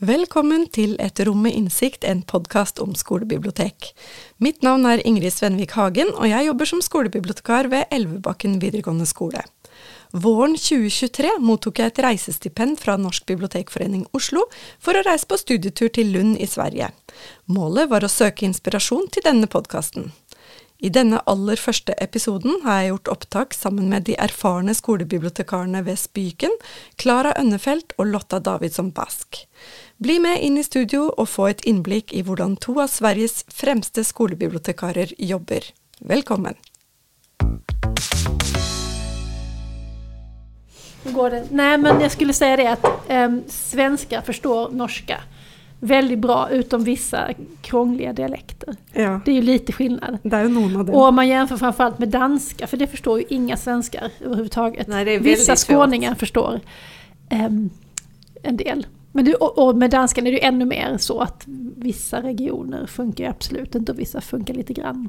Välkommen till Ett rum med insikt, en podcast om skolbibliotek. Mitt namn är Ingrid Svenvik Hagen, och jag jobbar som skolbibliotekar vid Älvbacken videregående skola. Våren 2023 mottog jag ett resestipend från Norsk bibliotekförening Oslo för att resa på studietur till Lund i Sverige. Målet var att söka inspiration till denna podcasten. I denna aller första episoden har jag gjort upptag samman med de erfarna skolbibliotekarierna vid Spyken, Klara Önnefelt och Lotta Davidsson Bask. Bli med inn i studio og få et innblikk i hvordan to av Sveriges fremste skolebibliotekarer jobber. Velkommen! Går det? Nej, men jag skulle säga det att eh, svenskar förstår norska väldigt bra, utom vissa krångliga dialekter. Ja, Det är ju lite skillnad. det jo noen av dem. Och om man jämför framförallt med danska, för det förstår ju inga svenskar överhuvudtaget. Nej, det är Vissa väldigt svårt. skåningar förstår ehm, en del. Men du, och, och med danskan är det ju ännu mer så att vissa regioner funkar absolut inte och vissa funkar lite grann.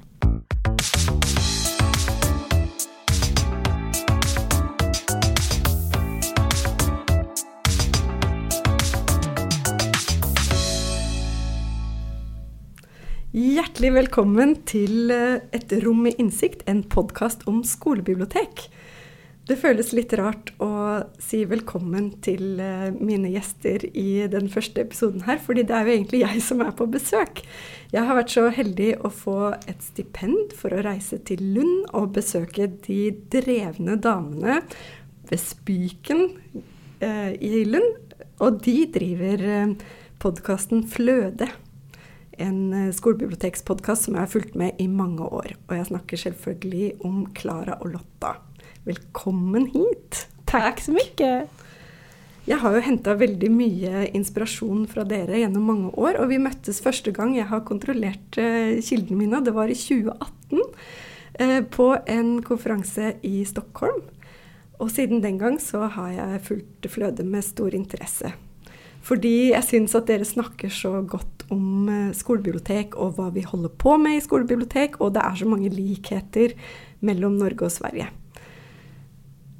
Hjärtligt välkommen till eh, Ett rum med insikt, en podcast om skolbibliotek. Det føles litt rart å si velkommen til mina mine gjester i den første episoden her, fordi det er jo egentlig jeg som er på besøk. Jeg har vært så heldig å få et stipend for å reise til Lund og besøke de drevne damene ved Spyken eh, i Lund. Og de driver eh, podcasten podkasten Fløde en eh, skolbibliotekspodcast skolebibliotekspodkast som jeg har fulgt med i mange år. Og jeg snakker selvfølgelig om Klara og Lotta. Velkommen hit! Tack så mycket! Jeg har jo henta veldig mye inspirasjon fra dere gjennom mange år, og vi møttes første gang jeg har kontrollert eh, kildene mine, det var i 2018, eh, på en konferanse i Stockholm. Og siden den gang så har jeg fulgt Fløde med stor interesse. Fordi jeg syns at dere snakker så godt om eh, skolebibliotek og hva vi holder på med i skolebibliotek, og det er så mange likheter mellom Norge og Sverige.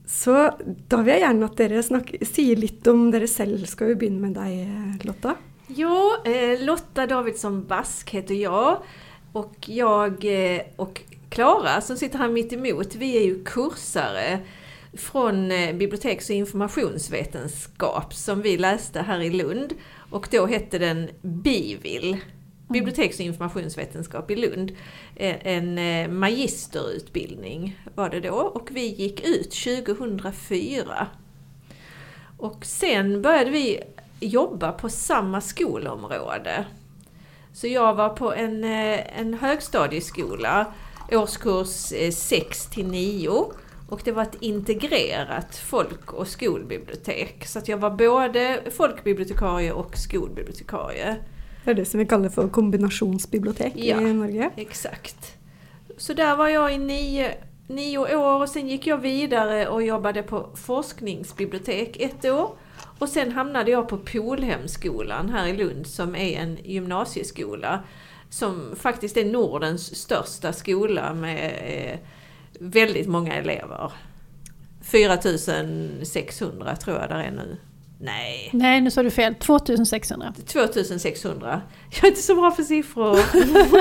Så da vil jeg gjerne at dere snakker, sier litt om dere selv. Skal vi begynne med deg, Lotta? Ja, eh, Lotta Davidsson Bask heter jag. Och jag eh, och Klara som sitter här mitt emot, vi är ju kursare från eh, biblioteks och informationsvetenskap som vi läste här i Lund. Och då hette den BIVIL, Mm. Biblioteks och informationsvetenskap i Lund. Eh, en eh, magisterutbildning var det då och vi gick ut 2004. Och sen började vi jobba på samma skolområde. Så jag var på en, eh, en högstadieskola, årskurs 6 till 9. Och det var ett integrerat folk och skolbibliotek. Så att jag var både folkbibliotekarie och skolbibliotekarie. Det er det som vi kaller for kombinasjonsbibliotek Ja. i Norge. Exakt. Så där var jag i nio, nio år och sen gick jag vidare och jobbade på forskningsbibliotek ett år. Och sen hamnade jag på Polhemskolan här i Lund som är en gymnasieskola som faktiskt är Nordens största skola med eh, väldigt många elever. 4600 tror jag där är nu. Nej, Nej, nu sa du fel. 2600. 2600. Jag är inte så bra för siffror.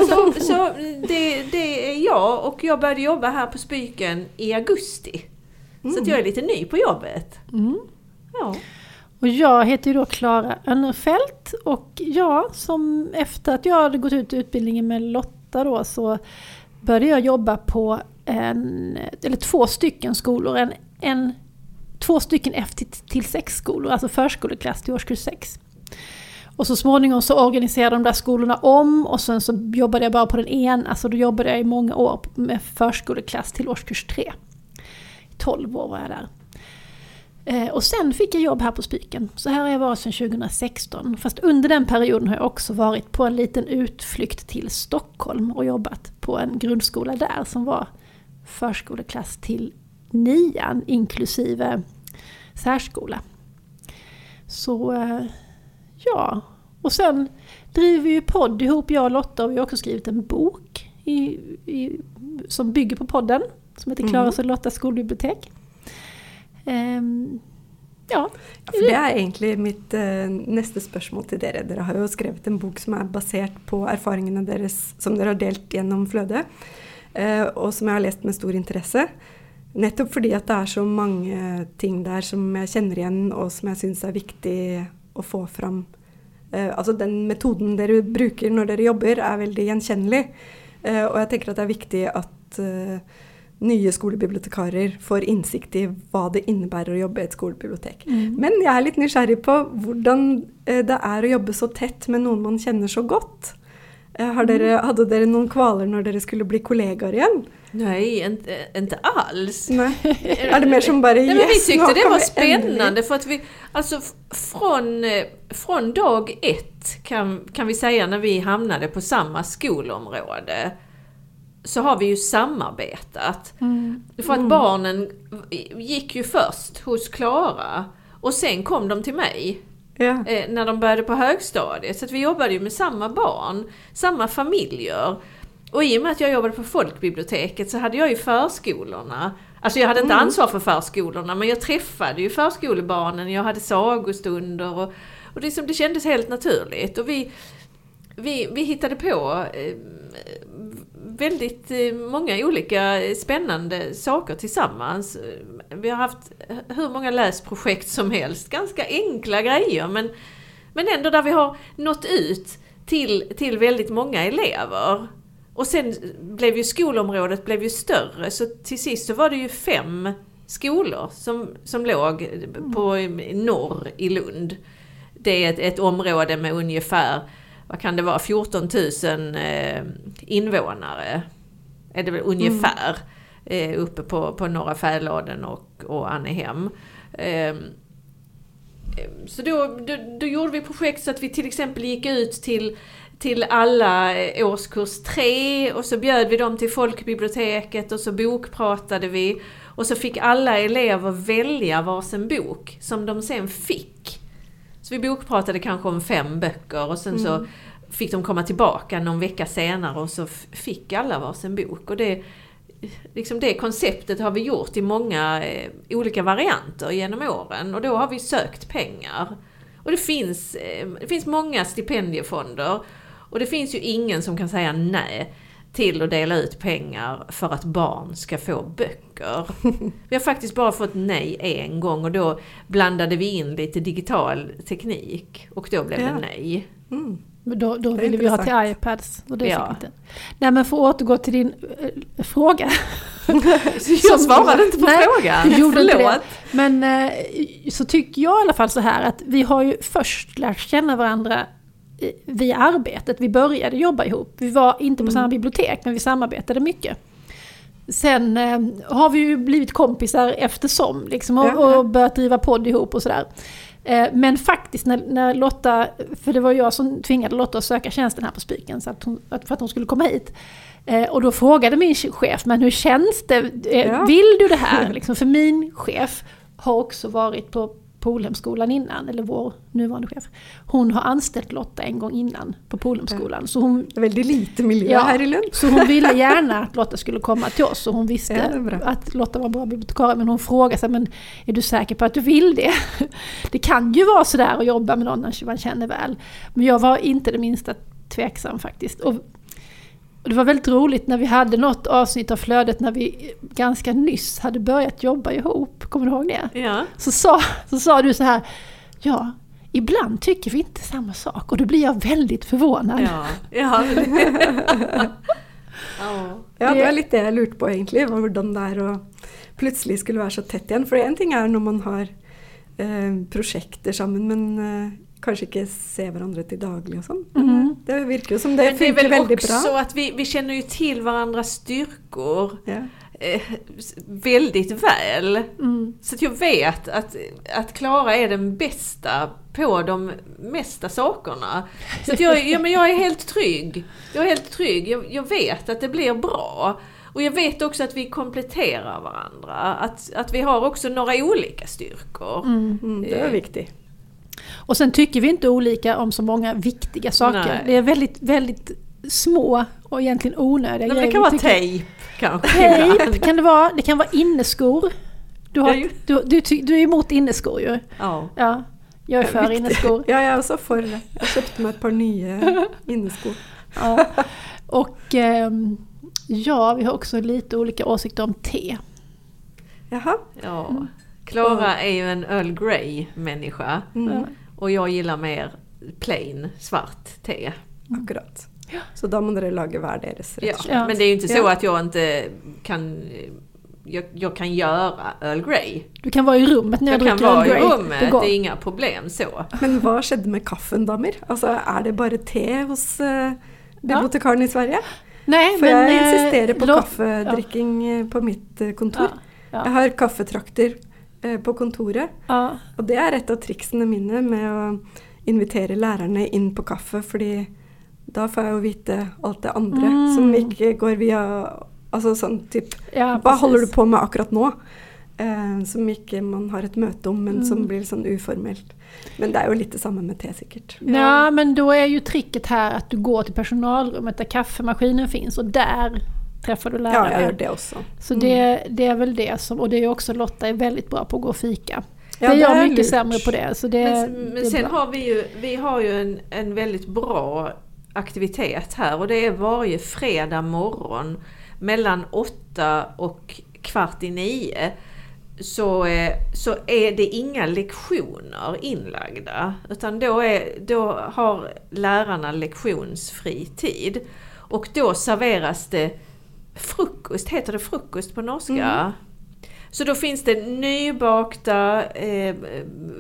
så så det, det är jag och jag började jobba här på Spyken i augusti. Så att jag är lite ny på jobbet. Mm. Ja. Och jag heter ju då Klara Önnerfelt och jag som efter att jag hade gått ut utbildningen med Lotta då så började jag jobba på en, eller två stycken skolor. En, en, två stycken F till, sex skolor, alltså förskoleklass till årskurs 6. Och så småningom så organiserade de där skolorna om och sen så jobbade jag bara på den ena, så alltså då jobbade jag i många år med förskoleklass till årskurs 3. 12 år var jag där. Eh, och sen fick jag jobb här på Spyken. Så här har jag varit sedan 2016. Fast under den perioden har jag också varit på en liten utflykt till Stockholm och jobbat på en grundskola där som var förskoleklass till nian inklusive särskola. Så eh, ja, och sen driver vi ju podd ihop jag och Lotta och vi har också skrivit en bok i, i, som bygger på podden som heter Klaras och Lottas skolbibliotek. Ehm, Ja. For det er egentlig mitt eh, neste spørsmål til dere. Dere har jo skrevet en bok som er basert på erfaringene deres som dere har delt gjennom Fløde, eh, og som jeg har lest med stor interesse. Nettopp fordi at det er så mange ting der som jeg kjenner igjen, og som jeg syns er viktig å få fram. Eh, altså den metoden dere bruker når dere jobber, er veldig gjenkjennelig. Eh, og jeg tenker at det er viktig at eh, nye skolebibliotekarer får innsikt i hva det innebærer å jobbe i et skolebibliotek. Mm. Men jeg er litt nysgjerrig på hvordan eh, det er å jobbe så tett med noen man kjenner så godt. Eh, Har dere, hadde dere noen kvaler når dere skulle bli kollegaer igjen? Nej, inte, inte alls. Nej. Är det mer som bara Nej, men vi yes, tyckte det var spännande för att vi, alltså från, eh, från dag ett kan, kan vi säga när vi hamnade på samma skolområde så har vi ju samarbetat. Mm. För att barnen gick ju först hos Klara och sen kom de till mig Ja. eh, när de började på högstadiet. Så vi jobbade ju med samma barn, samma familjer. Och i och med att jag jobbade på folkbiblioteket så hade jag ju förskolorna. Alltså jag hade inte ansvar för förskolorna men jag träffade ju förskolebarnen, jag hade sagostunder och, och det, som det kändes helt naturligt. Och vi, vi, vi hittade på eh, väldigt eh, många olika spännande saker tillsammans. Vi har haft hur många läsprojekt som helst, ganska enkla grejer men, men ändå där vi har nått ut till, till väldigt många elever. Och sen blev ju skolområdet blev ju större så till sist så var det ju fem skolor som, som låg på norr i Lund. Det är ett, ett område med ungefär, vad kan det vara, 14 000 eh, invånare. Är det väl ungefär. Eh, uppe på, på Norra Fäladen och, och Annehem. Eh, så då, då, då gjorde vi projekt så att vi till exempel gick ut till, till alla eh, årskurs 3 och så bjöd vi dem till folkbiblioteket och så bokpratade vi. Och så fick alla elever välja varsin bok som de sen fick. Så vi bokpratade kanske om fem böcker och sen så fick de komma tillbaka någon vecka senare och så fick alla varsin bok. Och det, liksom det konceptet har vi gjort i många eh, olika varianter genom åren och då har vi sökt pengar. Och det finns, eh, det finns många stipendiefonder och det finns ju ingen som kan säga nej till att dela ut pengar för att barn ska få böcker. Vi har faktiskt bara fått nej en gång och då blandade vi in lite digital teknik och då blev Ja. det nej. Mm. Men Då, då ville vi ha till iPads och det Ja. inte. Nej men för att återgå till din eh, fråga. Jag svarade inte på Nej, frågan. gjorde inte Förlåt. det. Men eh, så tycker jag i alla fall så här att vi har ju först lärt känna varandra via arbetet. Vi började jobba ihop. Vi var inte på samma bibliotek men vi samarbetade mycket. Sen eh, har vi ju blivit kompisar eftersom liksom, och, och börjat driva podd ihop och sådär. Eh, men faktiskt när, när Lotta, för det var jag som tvingade Lotta att söka tjänsten här på Spiken så att hon, för att hon skulle komma hit. Eh, och då frågade min chef, men hur känns det? Eh, Ja. Vill du det här? Liksom, för min chef har också varit på Polhemskolan innan, eller vår nuvarande chef. Hon har anställt Lotta en gång innan på Polhemskolan. Så hon, väldigt lite miljö Ja. här i Lund. så hon ville gärna att Lotta skulle komma till oss och hon visste Ja, att Lotta var en bra bibliotekarie. Men hon frågade sig, men är du säker på att du vill det? Det kan ju vara sådär att jobba med någon man känner väl. Men jag var inte det minsta tveksam faktiskt. Och det var väldigt roligt när vi hade något avsnitt av Flödet när vi ganska nyss hade börjat jobba ihop. Kommer du ihåg det? Ja. Så sa, så sa du så här, ja, ibland tycker vi inte samma sak och då blir jag väldigt förvånad. Ja. ja. ja. Ja, det Det- var litt det jeg lurte på, egentlig. var Hvordan det er å plutselig skulle være så tett igjen. For en ting er når man har eh, prosjekter sammen, men eh, kanskje ikke ser hverandre til daglig og sånn. Men eh, det virker jo som det Men det är funker väl veldig också bra. att vi, vi känner ju till varandras styrkor Ja. eh, väldigt väl. Mm. Så att jag vet att, att Klara är den bästa på de mesta sakerna. Så att jag, ja, men jag är helt trygg. Jag är helt trygg. Jag, jag vet att det blir bra. Och jag vet också att vi kompletterar varandra. Att, att vi har också några olika styrkor. Mm. Mm, det er viktig. Och sen tycker vi inte olika om så många viktiga saker. Nej. Det är väldigt, väldigt små och egentligen onödiga Nej, men grejer. det kan vara tejp kanske. Tejp kan det vara. Det kan vara inneskor. Du, har, ju. du, du, du är emot inneskor ju. Ja. Ja, jag är för inneskor. Ja, jag är också för det. Jag köpte mig ett par nya inneskor. Ja. Och ehm, ja, vi har också lite olika åsikter om te. Jaha. ja. Klara är ju en Earl Grey människa Mm. Ja. och jag gillar mer plain svart te. Akkurat. Så då måste ni laga var deras Ja. Ja. Men det är ju inte så Ja. att jag inte kan jag, jag kan göra Earl Grey. Du kan vara i rummet när jag, Jag kan dricker vara en i Grey. rummet, Det det, går. är inga problem så. Men vad skedde med kaffen, damer? Alltså, är det bara te hos uh, bibliotekaren i Sverige? Nej, För jag eh, insisterar på låt- kaffedricking eh, på mitt eh, kontor. Ja, ja. Jag har kaffetrakter eh, på kontoret. Ja, Och det är ett av tricksene mine med att invitera lärarna in på kaffe, för då får jag ju veta allt det andra Mm. som inte går via Alltså sån typ, ja, precis. håller du på med akkurat nu? Eh, som inte man har ett möte om, men Mm. som blir sån uformellt. Men det är ju lite samma med te säkert. Ja, men då är ju tricket här att du går till personalrummet där kaffemaskinen finns och där träffar du Ja, lärare. jag gör det också. Så Mm. det, det är väl det som, och det är också Lotta är väldigt bra på att gå och fika. Ja, det är jag är mycket lurt. sämre på det. Så det, Men, det men sen bra. har vi ju, vi har ju en, en väldigt bra aktivitet här och det är varje fredag morgon mellan åtta och kvart i nio så, eh, så är det inga lektioner inlagda utan då, är, då har lärarna lektionsfri tid. Och då serveras det frukost, heter det frukost på norska? Mm. Så då finns det nybakta eh,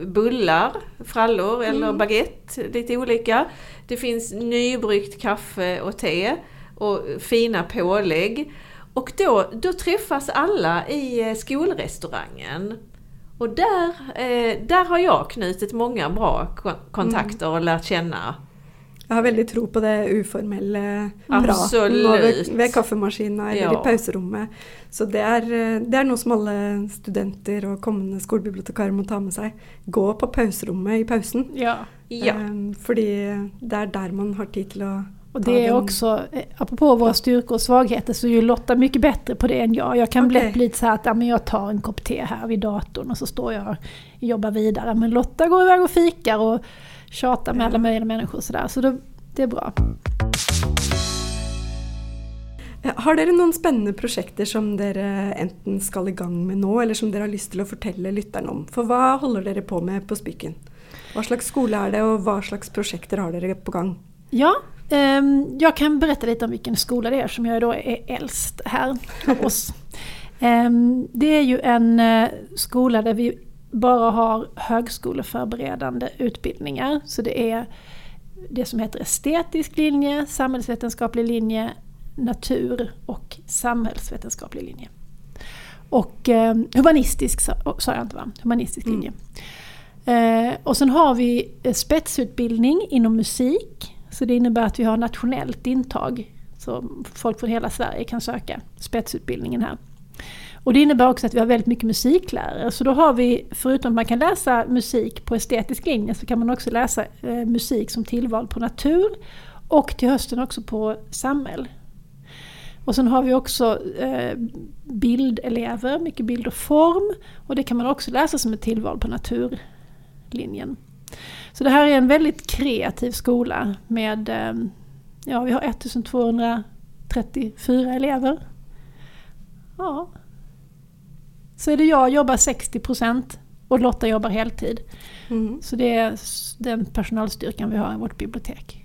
bullar, frallor eller Mm. baguette, lite olika. Det finns nybryggt kaffe och te och fina pålägg. Och då, då träffas alla i eh, skolrestaurangen. Och där, eh, där har jag knutit många bra ko- kontakter och lärt känna. Jag har väldigt tro på det uformella Absolut. praten vid, vid kaffemaskinen eller Ja. i pauserummet. Så det är, det är något som alla studenter och kommande skolbibliotekarer måste ta med sig. Gå på pausrummet i pausen. Ja. Ja. Eh, Fordi det är där man har tid till att Och det är också, eh, apropå våra styrkor och svagheter, så är ju Lotta mycket bättre på det än jag. Jag kan Okej. lätt bli lite så här att ja, men jag tar en kopp te här vid datorn och så står jag och jobbar vidare. Men Lotta går iväg och fikar och tjatar med alla möjliga människor och sådär. Så då, det är bra. Eh, Har dere noen spennende prosjekter som dere enten skal i gang med nå, eller som dere har lyst til å fortelle om? For hva holder dere på med på Spyken? Hva slags skole er det, og hva slags prosjekter har dere på gang? Ja, ehm, jag kan berätta lite om vilken skola det är som jag då är äldst här av oss. Ehm, det är ju en eh, skola där vi bara har högskoleförberedande utbildningar. Så det är det som heter estetisk linje, samhällsvetenskaplig linje, natur och samhällsvetenskaplig linje. Och eh, humanistisk sa, sa jag inte va? Humanistisk Mm. linje. Eh, och sen har vi spetsutbildning inom musik. Så det innebär att vi har nationellt intag. Så folk från hela Sverige kan söka spetsutbildningen här. Och det innebär också att vi har väldigt mycket musiklärare. Så då har vi, förutom att man kan läsa musik på estetisk linje, så kan man också läsa eh, musik som tillval på natur. Och till hösten också på samhäll. Och sen har vi också eh, bildelever, mycket bild och form. Och det kan man också läsa som ett tillval på naturlinjen. Så det här är en väldigt kreativ skola med, eh, ja vi har 1234 elever. Ja. Så är det jag jobbar 60% och Lotta jobbar heltid. Mm. Så det är den personalstyrkan vi har i vårt bibliotek.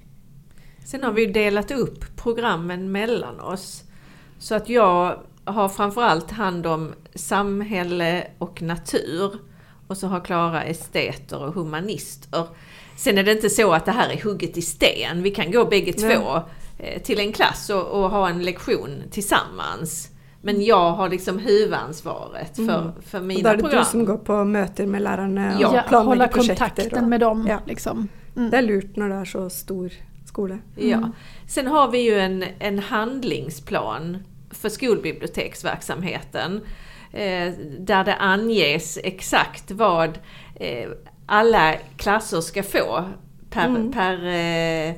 Sen har vi delat upp programmen mellan oss. Så att jag har framförallt hand om samhälle och natur. Och så har Klara esteter och humanister. Sen är det inte så att det här är hugget i sten. Vi kan gå bägge Nej. två eh, till en klass och, och ha en lektion tillsammans. Men jag har liksom huvudansvaret för, Mm. för Och mina da er det program. du som går på møter med lærerne Ja, og hålla planlegger prosjekter? kontakten Og, med dem. Ja. Liksom. Mm. det er lurt når det er så stor skole. Ja. Sen har vi ju en, en handlingsplan för skolbiblioteksverksamheten. Eh, där det anges exakt vad eh, alla klasser ska få per, Mm. per eh,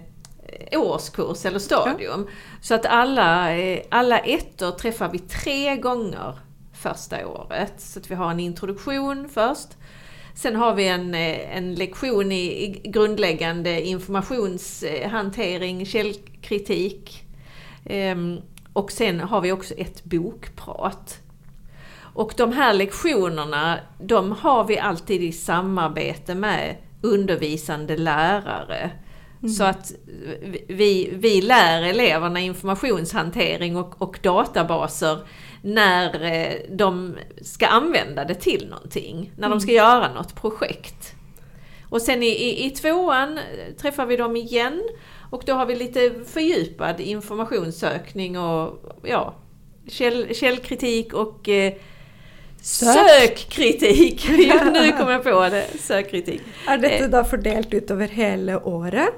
årskurs eller stadium. Så att alla, eh, alla ettor träffar vi tre gånger första året. Så att vi har en introduktion först. Sen har vi en, eh, en lektion i, i grundläggande informationshantering, källkritik. Ehm, och sen har vi också ett bokprat. Och de här lektionerna, de har vi alltid i samarbete med undervisande lärare. Mm. Så att vi, vi lär eleverna informationshantering och, och databaser när eh, de ska använda det till någonting. När mm. de ska göra något projekt. Och sen i, i, i tvåan träffar vi dem igen och då har vi lite fördjupad informationssökning och ja, käll, källkritik och eh, Sökkritik! nu kommer jag på det, sökkritik. Är detta då fördelat ut över hela året?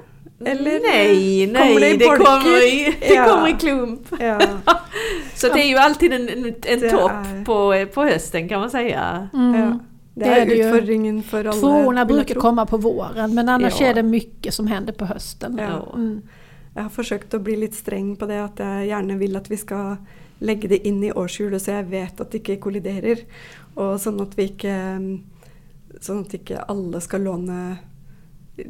Eller nej, nej, kommer det, det, kommer i, det ja. kommer i klump. Ja. så det är ju alltid en, en topp är... på, på hösten kan man säga. Mm. Ja. Det, det är, är utfordringen för alla. Tvåorna brukar komma på våren men annars är det mycket som händer på hösten. Mm. Jag har försökt att bli lite sträng på det att jag gärna vill att vi ska lägga det in i årshjulet så jag vet att det inte kolliderar. Och så att vi inte, så att inte alla ska låna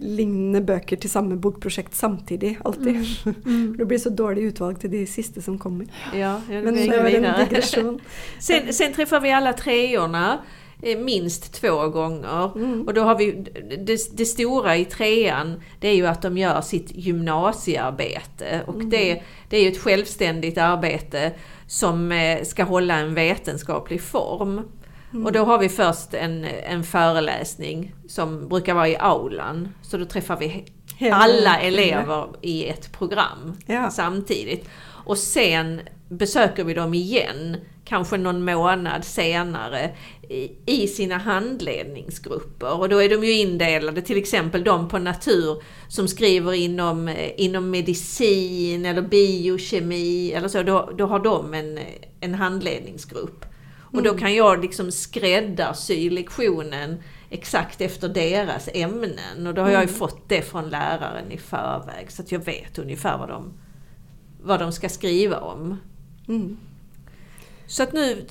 lignende böcker till samma bokprojekt samtidigt alltid. Mm. Mm. det blir så dålig utvalg till de sista som kommer. Ja, Men det var en digression. sen, sen träffar vi alla treorna eh, minst två gånger. Mm. Och då har vi, det, det, stora i trean det är ju att de gör sitt gymnasiearbete. Och mm. det, det är ju ett självständigt arbete som eh, ska hålla en vetenskaplig form. Mm. Och då har vi först en, en föreläsning som brukar vara i aulan. Så då träffar vi alla elever i ett program ja. samtidigt. Och sen besöker vi dem igen, kanske någon månad senare, i, sina handledningsgrupper. Och då är de ju indelade, till exempel de på natur som skriver inom, inom medicin eller biokemi eller så, då, då har de en, en handledningsgrupp. Och då mm. kan jag liksom skräddarsy lektionen exakt efter deras ämnen. Och då har jag ju mm. fått det från läraren i förväg så att jag vet ungefär vad de, vad de ska skriva om. Mm. Så att nu,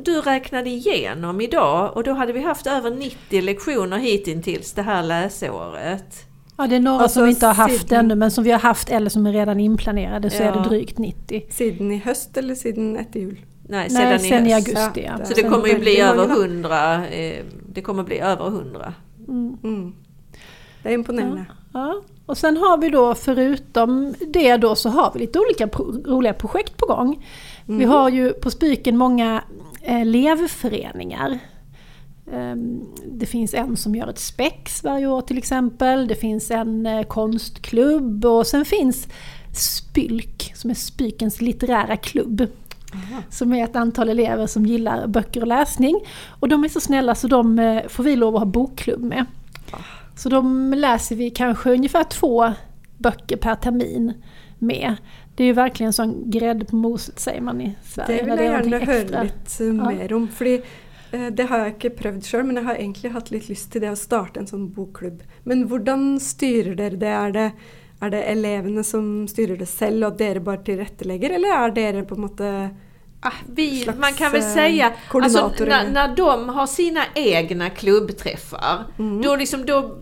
du räknade igenom idag och då hade vi haft över 90 lektioner hittills det här läsåret. Ja det är några alltså, som vi inte har haft sedan, ännu men som vi har haft eller som är redan inplanerade så ja. är det drygt 90. Sedan i höst eller sedan efter jul? Nej, sedan, Nej, sen i, i augusti. Ja. Så det kommer ju bli över 100. Eh, det kommer bli över 100. Mm. Mm. Det är imponerande. Ja, ja. Och sen har vi då förutom det då så har vi lite olika pro roliga projekt på gång. Mm. Vi har ju på Spyken många elevföreningar. Ehm, det finns en som gör ett spex varje år till exempel. Det finns en eh, konstklubb och sen finns Spylk som är Spykens litterära klubb. Aha. Som är ett antal elever som gillar böcker och läsning. Och de är så snälla så de eh, får vi lov att ha bokklubb med. Så de läser vi kanske ungefär två böcker per termin med. Det är ju verkligen sån grädde på moset säger man i Sverige. Det vill jag gärna höra lite ja. mer om. För eh, det har jag inte prövat själv men jag har egentligen haft lite lust till det att starta en sån bokklubb. Men hur styr ni det? Är det är det eleverna som styr det själva och dere bara tillrättalägger eller är det på något Ah, vi, man kan väl säga, alltså, när, när de har sina egna klubbträffar, mm. då, liksom, då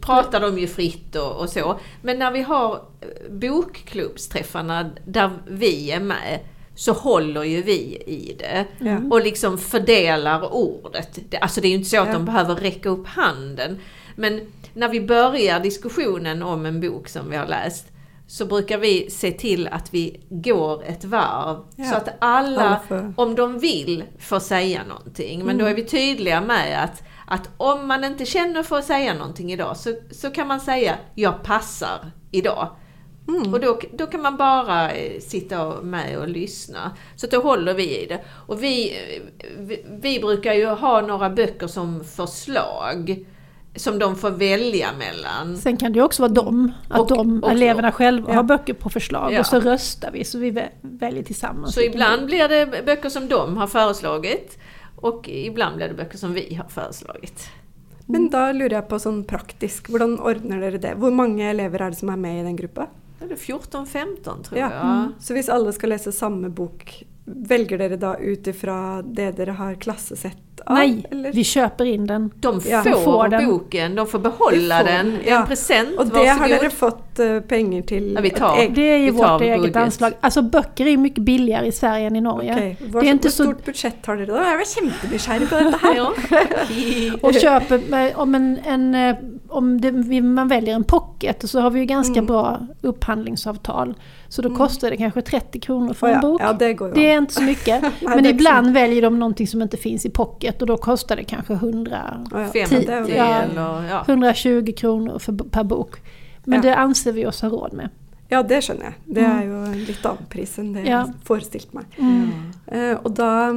pratar de ju fritt och, och, så. Men när vi har eh, bokklubbsträffarna där vi är med, så håller ju vi i det. Ja. Och liksom fördelar ordet. Alltså det är ju inte så att ja. de behöver räcka upp handen. Men när vi börjar diskussionen om en bok som vi har läst så brukar vi se till att vi går ett varv. Ja. Så att alla, om de vill, får säga någonting. Men mm. då är vi tydliga med att, att om man inte känner för att säga någonting idag så, så kan man säga jag passar idag. Mm. Och då, då kan man bara eh, sitta med och lyssna. Så då håller vi i det. Och vi, vi, vi brukar ju ha några böcker som förslag som de får välja mellan. Sen kan det också vara de, att och, de och, eleverna själva ja. har böcker på förslag ja. och så röstar vi så vi väljer tillsammans. Så ibland blir det böcker som de har föreslagit och ibland blir det böcker som vi har föreslagit. Men då lurar jag på sån praktisk, hur ordnar ni det? Hur många elever är det som är med i den gruppen? Det är 14-15 tror ja. jag. Mm. Så om alla ska läsa samma bok väljer dere då utifrån det dere har klassesett av? Nej, eller? vi köper in den. De Ja. får, får den. boken, de får behålla får den. Det ja. en present, Och det har varsågod. dere fått eh, pengar till? Ja, vi tar. Det är ju Vi tar vårt eget budget. anslag. Alltså böcker är mycket billigare i Sverige än i Norge. Det är inte Hvor så- stort budget har dere då? Jag var jättenysgjerrig på detta här. Ja. Och köper, om, en, en, eh, om det, man väljer en pocket så har vi ju ganska Mm. bra upphandlingsavtal. Så då Mm. kostar det kanske 30 kronor för Ja, en bok. ja, det går Det är inte så mycket. Men det ibland väljer de någonting som inte finns i pocket och då kostar det kanske 100, Ja, ja. 50 Det är ju- Ja. eller ja. 120 kronor för, per bok. Men Ja. det anser vi oss ha råd med. Ja, det skjønner jeg. Det Mm. er jo en litt annen pris enn det Ja. forestilte meg. Mm. Da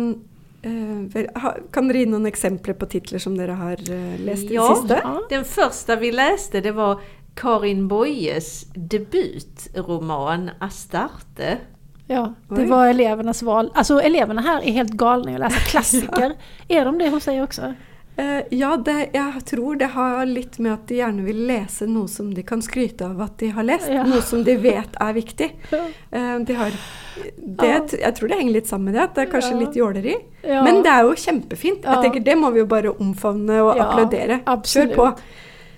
eh, vel, ha, Kan dere gi noen eksempler på titler som dere har eh, lest i Ja. siste? Ja. Den första vi läste det var Karin Boyes debutroman Astarte. Ja, det Oj. var elevernas val. Alltså eleverna här är helt galna i att läsa klassiker. Är de det hos dig också? Eh, ja, det, jeg tror det har litt med at de gjerne vil lese noe som de kan skryte av at de har lest. Ja. Noe som de vet er viktig. Eh, de har, det, Ja. Jeg tror det henger litt sammen med det, at det er kanskje Ja. litt jåleri. Ja. Men det er jo kjempefint. Ja. Jeg tenker Det må vi jo bare omfavne og Ja, applaudere. Kjør absolut. på.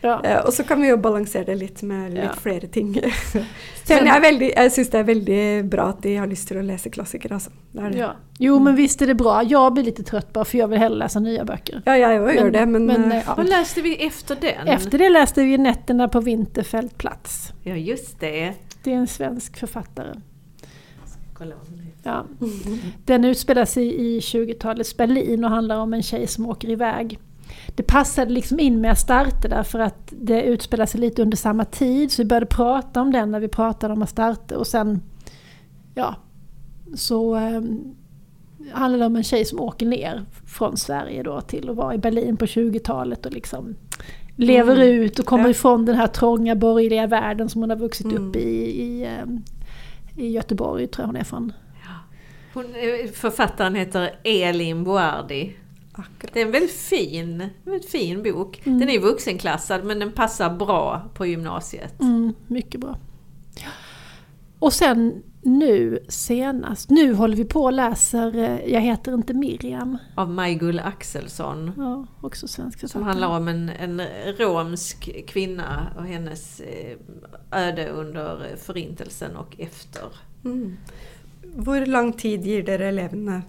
Ja. Eh, og så kan vi jo balansere det litt med litt Ja. flere ting. Sen- Men jeg, veldig- jeg syns det er veldig bra at de har lyst til å lese klassikere, altså. Det det. Ja. Jo men visst är det bra. Jag blir lite trött bara för jag vill hellre läsa nya böcker. Ja, jeg òg gjør det, men, men, eh, eh, ja. Vad läste vi efter den? Efter det läste vi Nätterna på Vinterfältplats. Ja just det. Det är en svensk författare. Ja. Den utspelar sig i 20-talets Berlin och handlar om en tjej som åker iväg. Det passade liksom in med Astarte därför att det utspelar sig lite under samma tid så vi började prata om den när vi pratade om Astarte och sen ja, så eh, handlar det om en tjej som åker ner från Sverige då till att vara i Berlin på 20-talet och liksom lever Mm. ut och kommer ifrån den här trånga borgerliga världen som hon har vuxit Mm. upp i, i, eh, i Göteborg tror jag hon är från. Hon, eh, författaren heter Elin Boardi. Akkurat. Det är en väldigt fin, väldigt fin bok. Mm. Den är vuxenklassad men den passar bra på gymnasiet. Mm, mycket bra. Och sen nu senast, nu håller vi på och läser eh, Jag heter inte Miriam. Av Maj-Gull Axelsson. Ja, också svensk Som handlar om en, en romsk kvinna och hennes eh, öde under förintelsen och efter. Mm. Hvor lang tid gir dere elevene?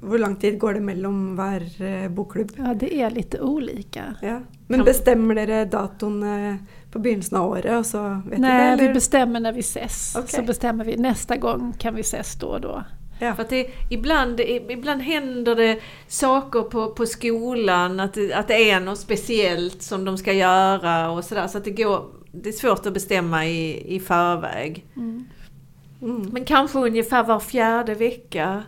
Hvor lang tid går det mellom hver eh, bokklubb? Ja, det är lite olika. Ja. Men dere datoen eh, på begynnelsen av året, og så vet Nej, det? vi bestämmer när vi ses. Okej. Så bestämmer vi nästa gång kan vi ses då och då. Ja. För att det, ibland, ibland händer det saker på, på skolan, att det, att det är något speciellt som de ska göra och sådär. Så att det går, det är svårt att bestämma i, i förväg. Mm. Mm. Men kanske ungefär var fjärde vecka.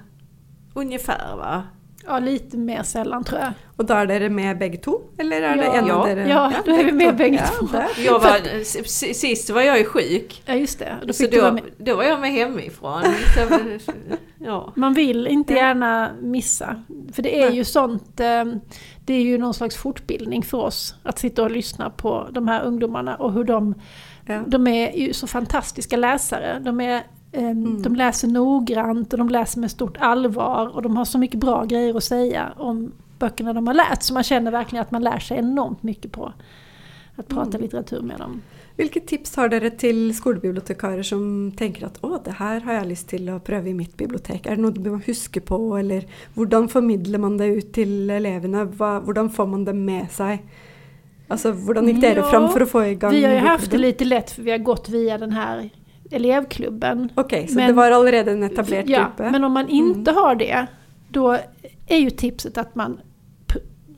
Ungefär va? Ja, lite mer sällan tror jag. Og da er dere med begge to? Eller er det Ja. en av Ja. dere Ja, då är vi med to. det- Jag var, sist var jag ju sjuk. Ja, just det. Då Så då, då var jag med hemifrån. Så, ja. Man vill inte gärna missa. För det är Nej. ju sånt, eh, det är ju någon slags fortbildning för oss. Att sitta och lyssna på de här ungdomarna och hur de, Ja. de är ju så fantastiska läsare. De, är, eh, de läser noggrant och de läser med stort allvar och de har så mycket bra grejer att säga om böckerna de har läst. Så man känner verkligen att man lär sig enormt mycket på att prata litteratur med dem. Hvilke tips har dere til skolebibliotekarer som tenker at å, det her har jeg lyst til å prøve i mitt bibliotek? Er det noe du må huske på, eller hvordan formidler man det ut til elevene? Hva, hvordan får man det med seg? Altså, hvordan gikk dere Ja, fram for å få i gang Vi har ju haft det lite lätt för vi har gått via den här elevklubben. Ok, så Men- det var allerede en etablert Ja, gruppe? men om man inte har det, då är ju tipset att man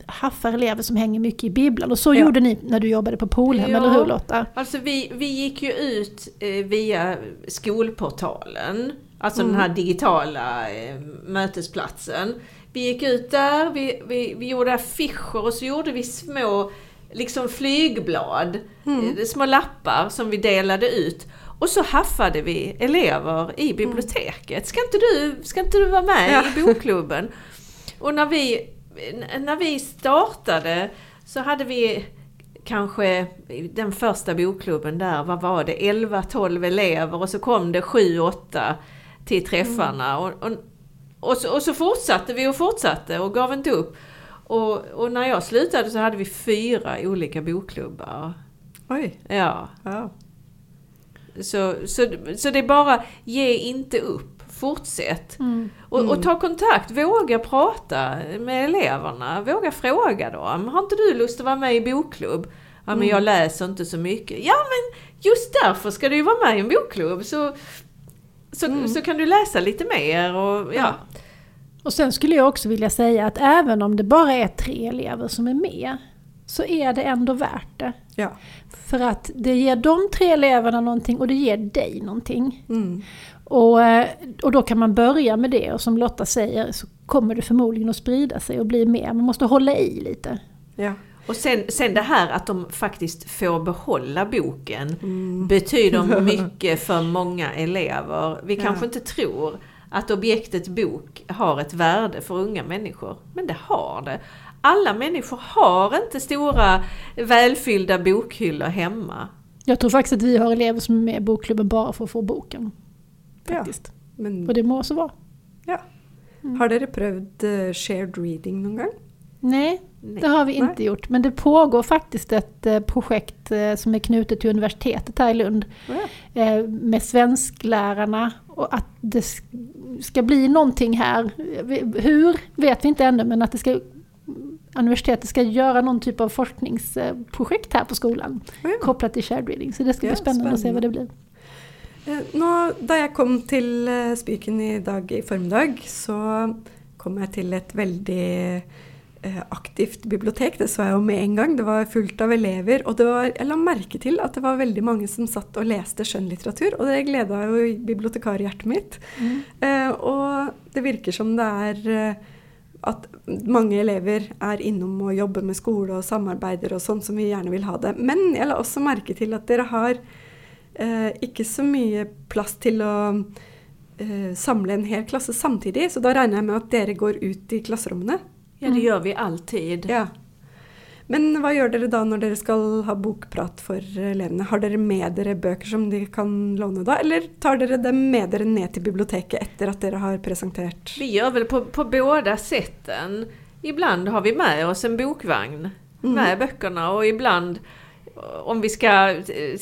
haffar elever som hänger mycket i bibblan. Och så Ja. gjorde ni när du jobbade på Polhem, Ja. eller hur Lotta? Alltså vi, vi gick ju ut eh, via skolportalen, alltså Mm. den här digitala eh, mötesplatsen. Vi gick ut där, vi, vi, vi gjorde affischer och så gjorde vi små liksom flygblad, Mm. eh, små lappar som vi delade ut. Och så haffade vi elever i biblioteket. Ska inte du, ska inte du vara med Ja. i bokklubben? Och när vi, när vi startade så hade vi kanske den första bokklubben där, vad var det, 11-12 elever och så kom det 7-8 till träffarna. Och, och och, så, och så fortsatte vi och fortsatte och gav inte upp. Och, och när jag slutade så hade vi fyra olika bokklubbar. Oj. Ja. Wow. Så, så, så det är bara, ge inte upp. Fortsätt. Mm. Och, Mm. och ta kontakt, våga prata med eleverna. Våga fråga dem. Har inte du lust att vara med i bokklubb? Ja men Mm. jag läser inte så mycket. Ja men just därför ska du ju vara med i en bokklubb. Så, så, Mm. så kan du läsa lite mer och ja. Och sen skulle jag också vilja säga att även om det bara är tre elever som är med så är det ändå värt det. Ja. För att det ger de tre eleverna någonting och det ger dig någonting. Mm. Och, eh, och då kan man börja med det och som Lotta säger så kommer det förmodligen att sprida sig och bli mer. Man måste hålla i lite. Ja. Och sen, sen det här att de faktiskt får behålla boken Mm. betyder mycket för många elever. Vi Ja. kanske inte tror att objektet bok har ett värde för unga människor, men det har det. Alla människor har inte stora välfyllda bokhyllor hemma. Jag tror faktiskt att vi har elever som är med i bokklubben bara för att få boken. Ja. Faktiskt. Men Och det må så vara. ja. Mm. Har dere prøvd eh, shared reading någon gång? Nej, Nej. det har vi inte Nej. gjort. Men det pågår faktiskt ett eh, projekt eh, som är knutet till universitetet här i Lund. Ja. eh, med svensklärarna och att det sk- ska bli någonting här. Hur vet vi inte ännu men att det ska, universitetet ska göra någon typ av forskningsprojekt här på skolan Ja. kopplat till shared reading. Så det ska Ja, bli spännande, att se vad det blir. Eh, Nå, da jeg kom til eh, Spiken i dag i formiddag, så kom jeg til et veldig eh, aktivt bibliotek. Det så jeg jo med en gang. Det var fullt av elever. Og det var, jeg la merke til at det var veldig mange som satt og leste skjønnlitteratur. Og det gleda jo bibliotekarhjertet mitt. Eh, og det virker som det eh, at mange elever er innom og jobber med skole og samarbeider og sånn som vi gjerne vil ha det. Men jeg la også merke til at dere har eh, ikke så mye plass til å eh, samle en hel klasse samtidig, så da regner jeg med at dere går ut i klasserommene. Ja, det Mm. gör vi alltid. Ja. Men hva gjør dere da når dere skal ha bokprat for elevene? Har dere med dere bøker som de kan låne da, eller tar dere dem med dere ned til biblioteket etter at dere har presentert? Vi gör väl på, på båda sätten. Ibland har vi med oss en bokvagn Mm. med böckerna och ibland om vi ska eh,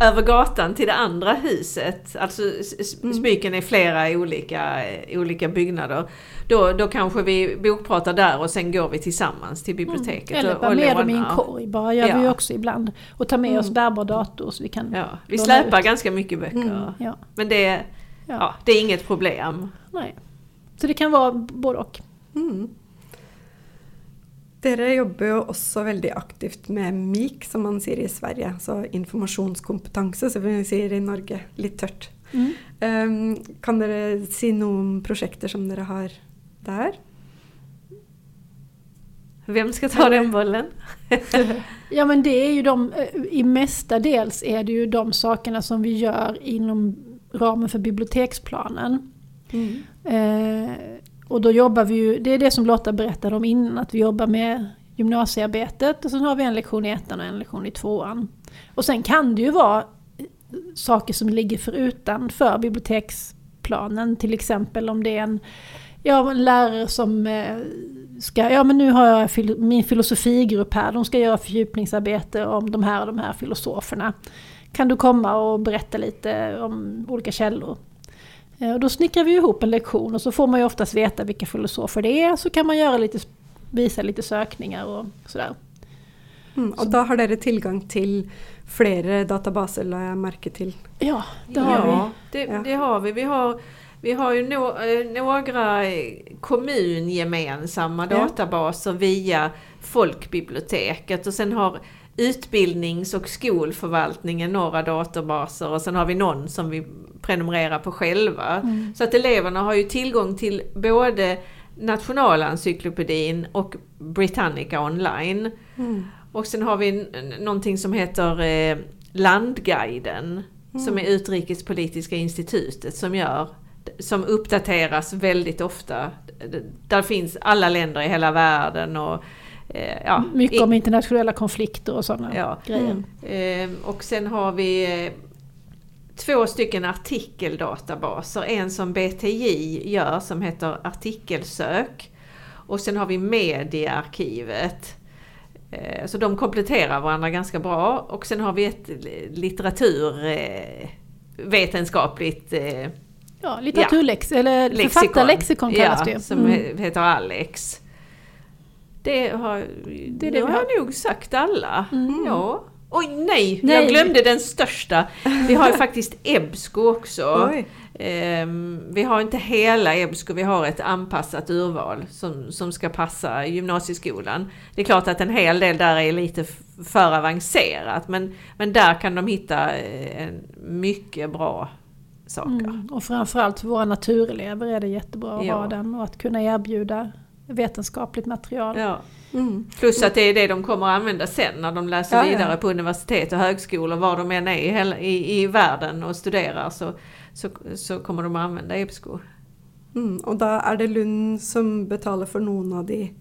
över gatan till det andra huset, alltså s- s- Mm. Är flera olika, olika byggnader, då, då kanske vi bokpratar där och sen går vi tillsammans till biblioteket Mm. Eller och, bara och med dem i en korg bara, gör vi Ja. också ibland. Och ta med oss Mm. bärbar dator så vi kan... Ja, vi släpar ut. ganska mycket böcker. Mm. Ja, Men det, ja, det är inget problem. Nej. Så det kan vara både och. Mm. Dere jobber jo også veldig aktivt med MIK, som man sier i Sverige. Altså informasjonskompetanse, som vi sier i Norge. Litt tørt. Mm. Um, kan dere si noe om prosjekter som dere har der? Vem ska ta den bollen? Ja men det är ju de, eh, i mestadels är det ju de sakerna som vi gör inom ramen för biblioteksplanen. Mm. Eh, och då jobbar vi ju, det är det som Lotta berättade om innan, att vi jobbar med gymnasiearbetet och sen har vi en lektion i ettan och en lektion i tvåan. Och sen kan det ju vara saker som ligger för utanför biblioteksplanen, till exempel om det är en, ja, en lärare som eh, ska, ja men nu har jag min filosofigrupp här, de ska göra fördjupningsarbete om de här och de här filosoferna. Kan du komma och berätta lite om olika källor? Eh, Och då snickrar vi ihop en lektion och så får man ju oftast veta vilka filosofer det är, så kan man göra lite, visa lite sökningar och sådär. Mm. Og da har dere tilgang til flere databaser, la jeg merke til. Ja, det har ja, Det, Ja. det har vi. Vi har, vi har ju no, eh, några kommungemensamma Ja. databaser via folkbiblioteket och sen har utbildnings och skolförvaltningen några databaser och sen har vi någon som vi prenumererar på själva. Mm. Så att eleverna har ju tillgång till både Nationalencyklopedin och Britannica online. Mm. Och sen har vi någonting som heter eh, Landguiden som är Utrikespolitiska institutet som gör som uppdateras väldigt ofta. Där finns alla länder i hela världen och eh, ja, Mycket om internationella konflikter och sådana Ja. grejer. Mm. Eh, och sen har vi eh, två stycken artikeldatabaser. En som BTJ gör som heter artikelsök. Och sen har vi mediearkivet. Eh, så de kompletterar varandra ganska bra. Och sen har vi ett litteraturvetenskapligt Ja, litteraturlex, eller lexikon. författarlexikon kallas det Ja, ju. som Mm. heter Alex. Det har, det är det vi har jag nog sagt alla. Mm. Ja. Oj nej, Nej. jag glömde den största. Vi har ju faktiskt EBSCO också. Ehm, vi har inte hela EBSCO, vi har ett anpassat urval som, som ska passa gymnasieskolan. Det är klart att en hel del där är lite för avancerat men, men där kan de hitta eh, en mycket bra saker. Mm. Och framförallt för våra naturelever är det jättebra att Ja. ha den och att kunna erbjuda vetenskapligt material. Ja. Mm. Plus att det är det de kommer att använda sen när de läser Ja, ja. vidare på universitet och högskolor, var de än är i, i, i världen och studerar så, så, så kommer de att använda EBSCO. Mm. Och då är det Lund som betalar för någon av de...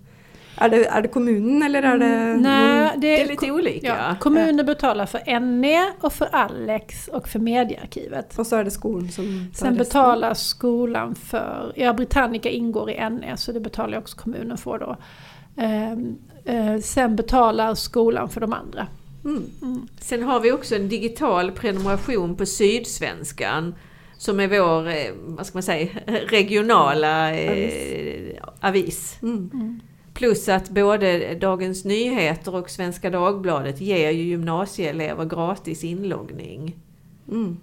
Är det, är det kommunen eller är det... Mm, Nej, det, Det är lite olika. Ja, kommuner betalar för NE och för Alex och för mediearkivet. Och så är det skolan som Sen resten. betalar skolan för, ja Britannica ingår i NE så det betalar också kommunen för då. Ehm, eh, sen betalar skolan för de andra. Mm. Sen har vi också en digital prenumeration på Sydsvenskan som är vår, eh, vad ska man säga, regionala eh, avis. Mm. Plus att både Dagens Nyheter och Svenska Dagbladet ger ju gymnasieelever gratis inloggning. Mm.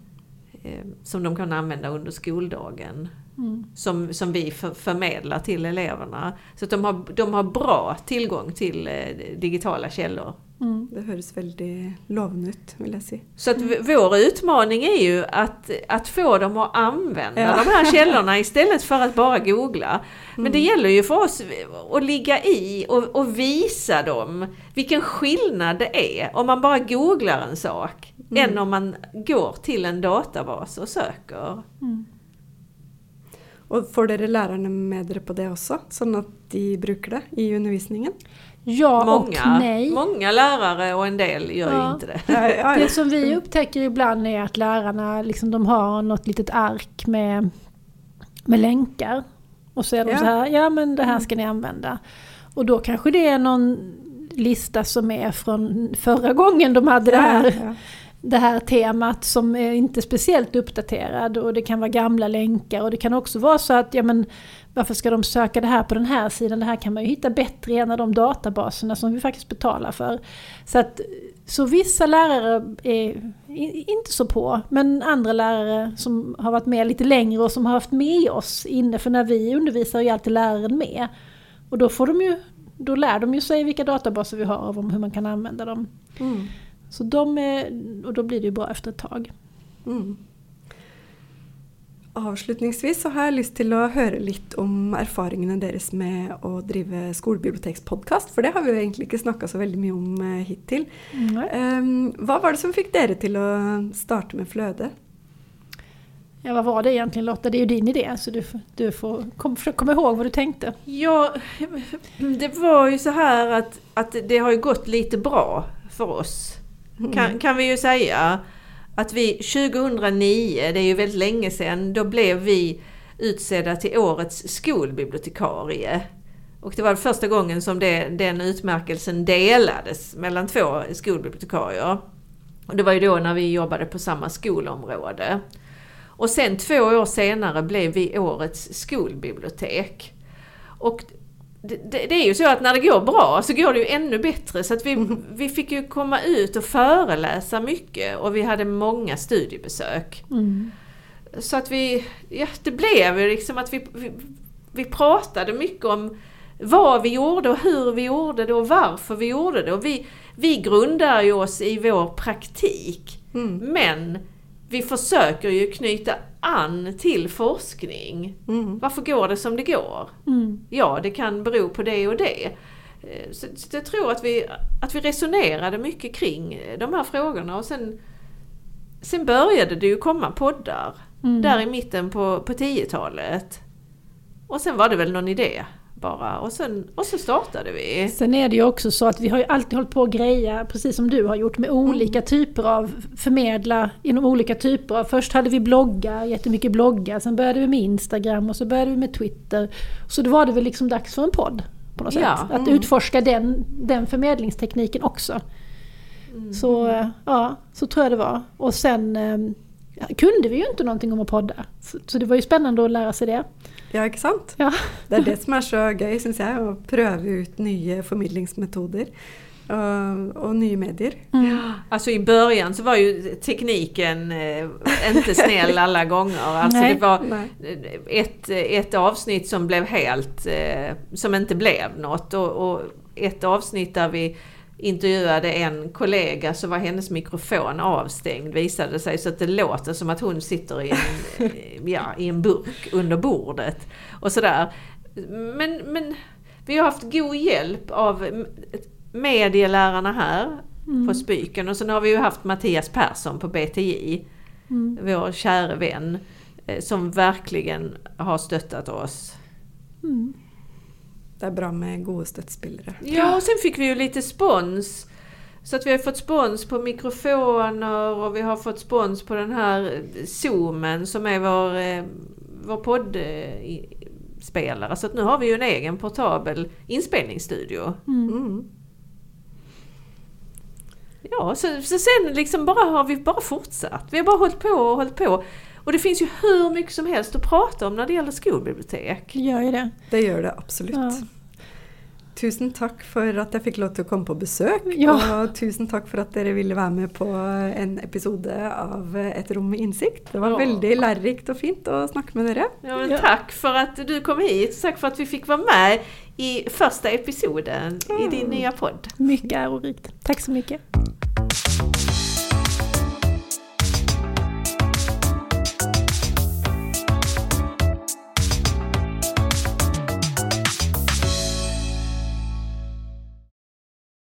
eh, Som de kan använda under skoldagen. Mm. Som, som vi för, förmedlar till eleverna. Så att de har, de har bra tillgång till eh, digitala källor. Mm. Det hörs väldigt lovande ut, vill jag säga. Så att v- vår utmaning är ju att, att få dem att använda Ja. de här källorna istället för att bara googla. Men det gäller ju för oss att ligga i och, och visa dem vilken skillnad det är om man bara googlar en sak än om man går till en databas och söker. Mm. Och får dere lärarna med er på det också? Så att de brukar det i undervisningen? Ja Många, och nej. många lärare och en del gör ju Ja. inte det. Det som vi upptäcker ibland är att lärarna liksom, de har något litet ark med, med länkar. Och så är de Ja. så här, ja men det här ska ni använda. Och då kanske det är någon lista som är från förra gången de hade det här, Ja, det här temat som är inte speciellt uppdaterad. Och det kan vara gamla länkar och det kan också vara så att, ja men varför ska de söka det här på den här sidan? Det här kan man ju hitta bättre i en av de databaserna som vi faktiskt betalar för. Så, att, så vissa lärare är inte så på, men andra lärare som har varit med lite längre och som har haft med oss inne, för när vi undervisar är ju alltid läraren med. Och då, får de ju, då lär de ju sig vilka databaser vi har och hur man kan använda dem. Mm. Så de är, och då blir det ju bra efter ett tag. Mm. Avslutningsvis så har jag lust till att höra lite om erfarenheten deras med att driva skolbibliotekspodcast, för det har vi ju egentligen inte snackat så väldigt mycket om eh, hittills. Um, vad var det som fick er till att starta med Flöde? Ja, vad var det egentligen Lotta? Det är ju din idé, så du, får- du får kom, komma ihåg vad du tänkte. Ja, det var ju så här att, att det har ju gått lite bra för oss. Kan, kan vi ju säga. Att vi 2009, det är ju väldigt länge sedan, då blev vi utsedda till årets skolbibliotekarie. Och det var första gången som det, den utmärkelsen delades mellan två skolbibliotekarier. Och det var ju då när vi jobbade på samma skolområde. Och sen två år senare blev vi årets skolbibliotek. Och det, det, det är ju så att när det går bra så går det ju ännu bättre. Så att vi, vi fick ju komma ut och föreläsa mycket och vi hade många studiebesök. Mm. Så att vi, ja det blev ju liksom att vi, vi, vi pratade mycket om vad vi gjorde och hur vi gjorde det och varför vi gjorde det. Och vi, vi grundar ju oss i vår praktik. Mm. Men vi försöker ju knyta an till forskning. Mm. Varför går det som det går? Mm. Ja, det kan bero på det och det. Eh, Så, så jag tror att vi, att vi resonerade mycket kring de här frågorna och sen, sen började det ju komma poddar. Mm. Där i mitten på, på 10-talet. Och sen var det väl någon idé bara och, sen, och så startade vi. Sen är det ju också så att vi har ju alltid hållit på att greja, precis som du har gjort, med olika Mm. typer av förmedla inom olika typer av... Först hade vi bloggar, jättemycket bloggar, sen började vi med Instagram och så började vi med Twitter. Så då var det väl liksom dags för en podd på något Ja. sätt. Att Mm. utforska den, den förmedlingstekniken också. Så, eh, ja, så tror jag det var. Och sen eh, kunde vi ju inte någonting om att podda. Så, så det var ju spännande att lära sig det. Ja, ikke sant? Ja. Det er det som er så gøy, syns jeg, å prøve ut nye formidlingsmetoder og, og nye medier. Mm. Alltså i början så var ju tekniken eh, inte snäll alla gånger. Alltså Nej. det var ett, ett avsnitt som blev helt, eh, som inte blev något och, och ett avsnitt där vi intervjuade en kollega så var hennes mikrofon avstängd visade det sig så att det låter som att hon sitter i en, ja, i en burk under bordet och sådär. Men, men vi har haft god hjälp av medielärarna här på Spyken och sen har vi ju haft Mattias Persson på BTJ, Mm. vår käre vän, eh, som verkligen har stöttat oss. Mm. Det er bra med gode støttespillere. Ja, och sen fick vi ju lite spons. Så att vi har fått spons på mikrofoner och vi har fått spons på den här zoomen som är vår, eh, vår poddspelare. Så att nu har vi ju en egen portabel inspelningsstudio. Mm. Ja, så, så sen liksom bara har vi bara fortsatt. Vi har bara hållit på och hållit på. Och det finns ju hur mycket som helst att prata om när det gäller skolbibliotek. Det gör ju det. Det gjør det absolutt. Ja. Tusen takk for at jeg fikk lov å komme på besøk. Ja. Og tusen takk for at dere ville være med på en episode av Et rom med innsikt. Det var Ja. veldig lærerikt og fint å snakke med dere. Ja, men Ja. Tack för att du kom hit. Tack för att vi fick vara med i första episoden i din nya podd. Mycket ärorikt. Tack så mycket.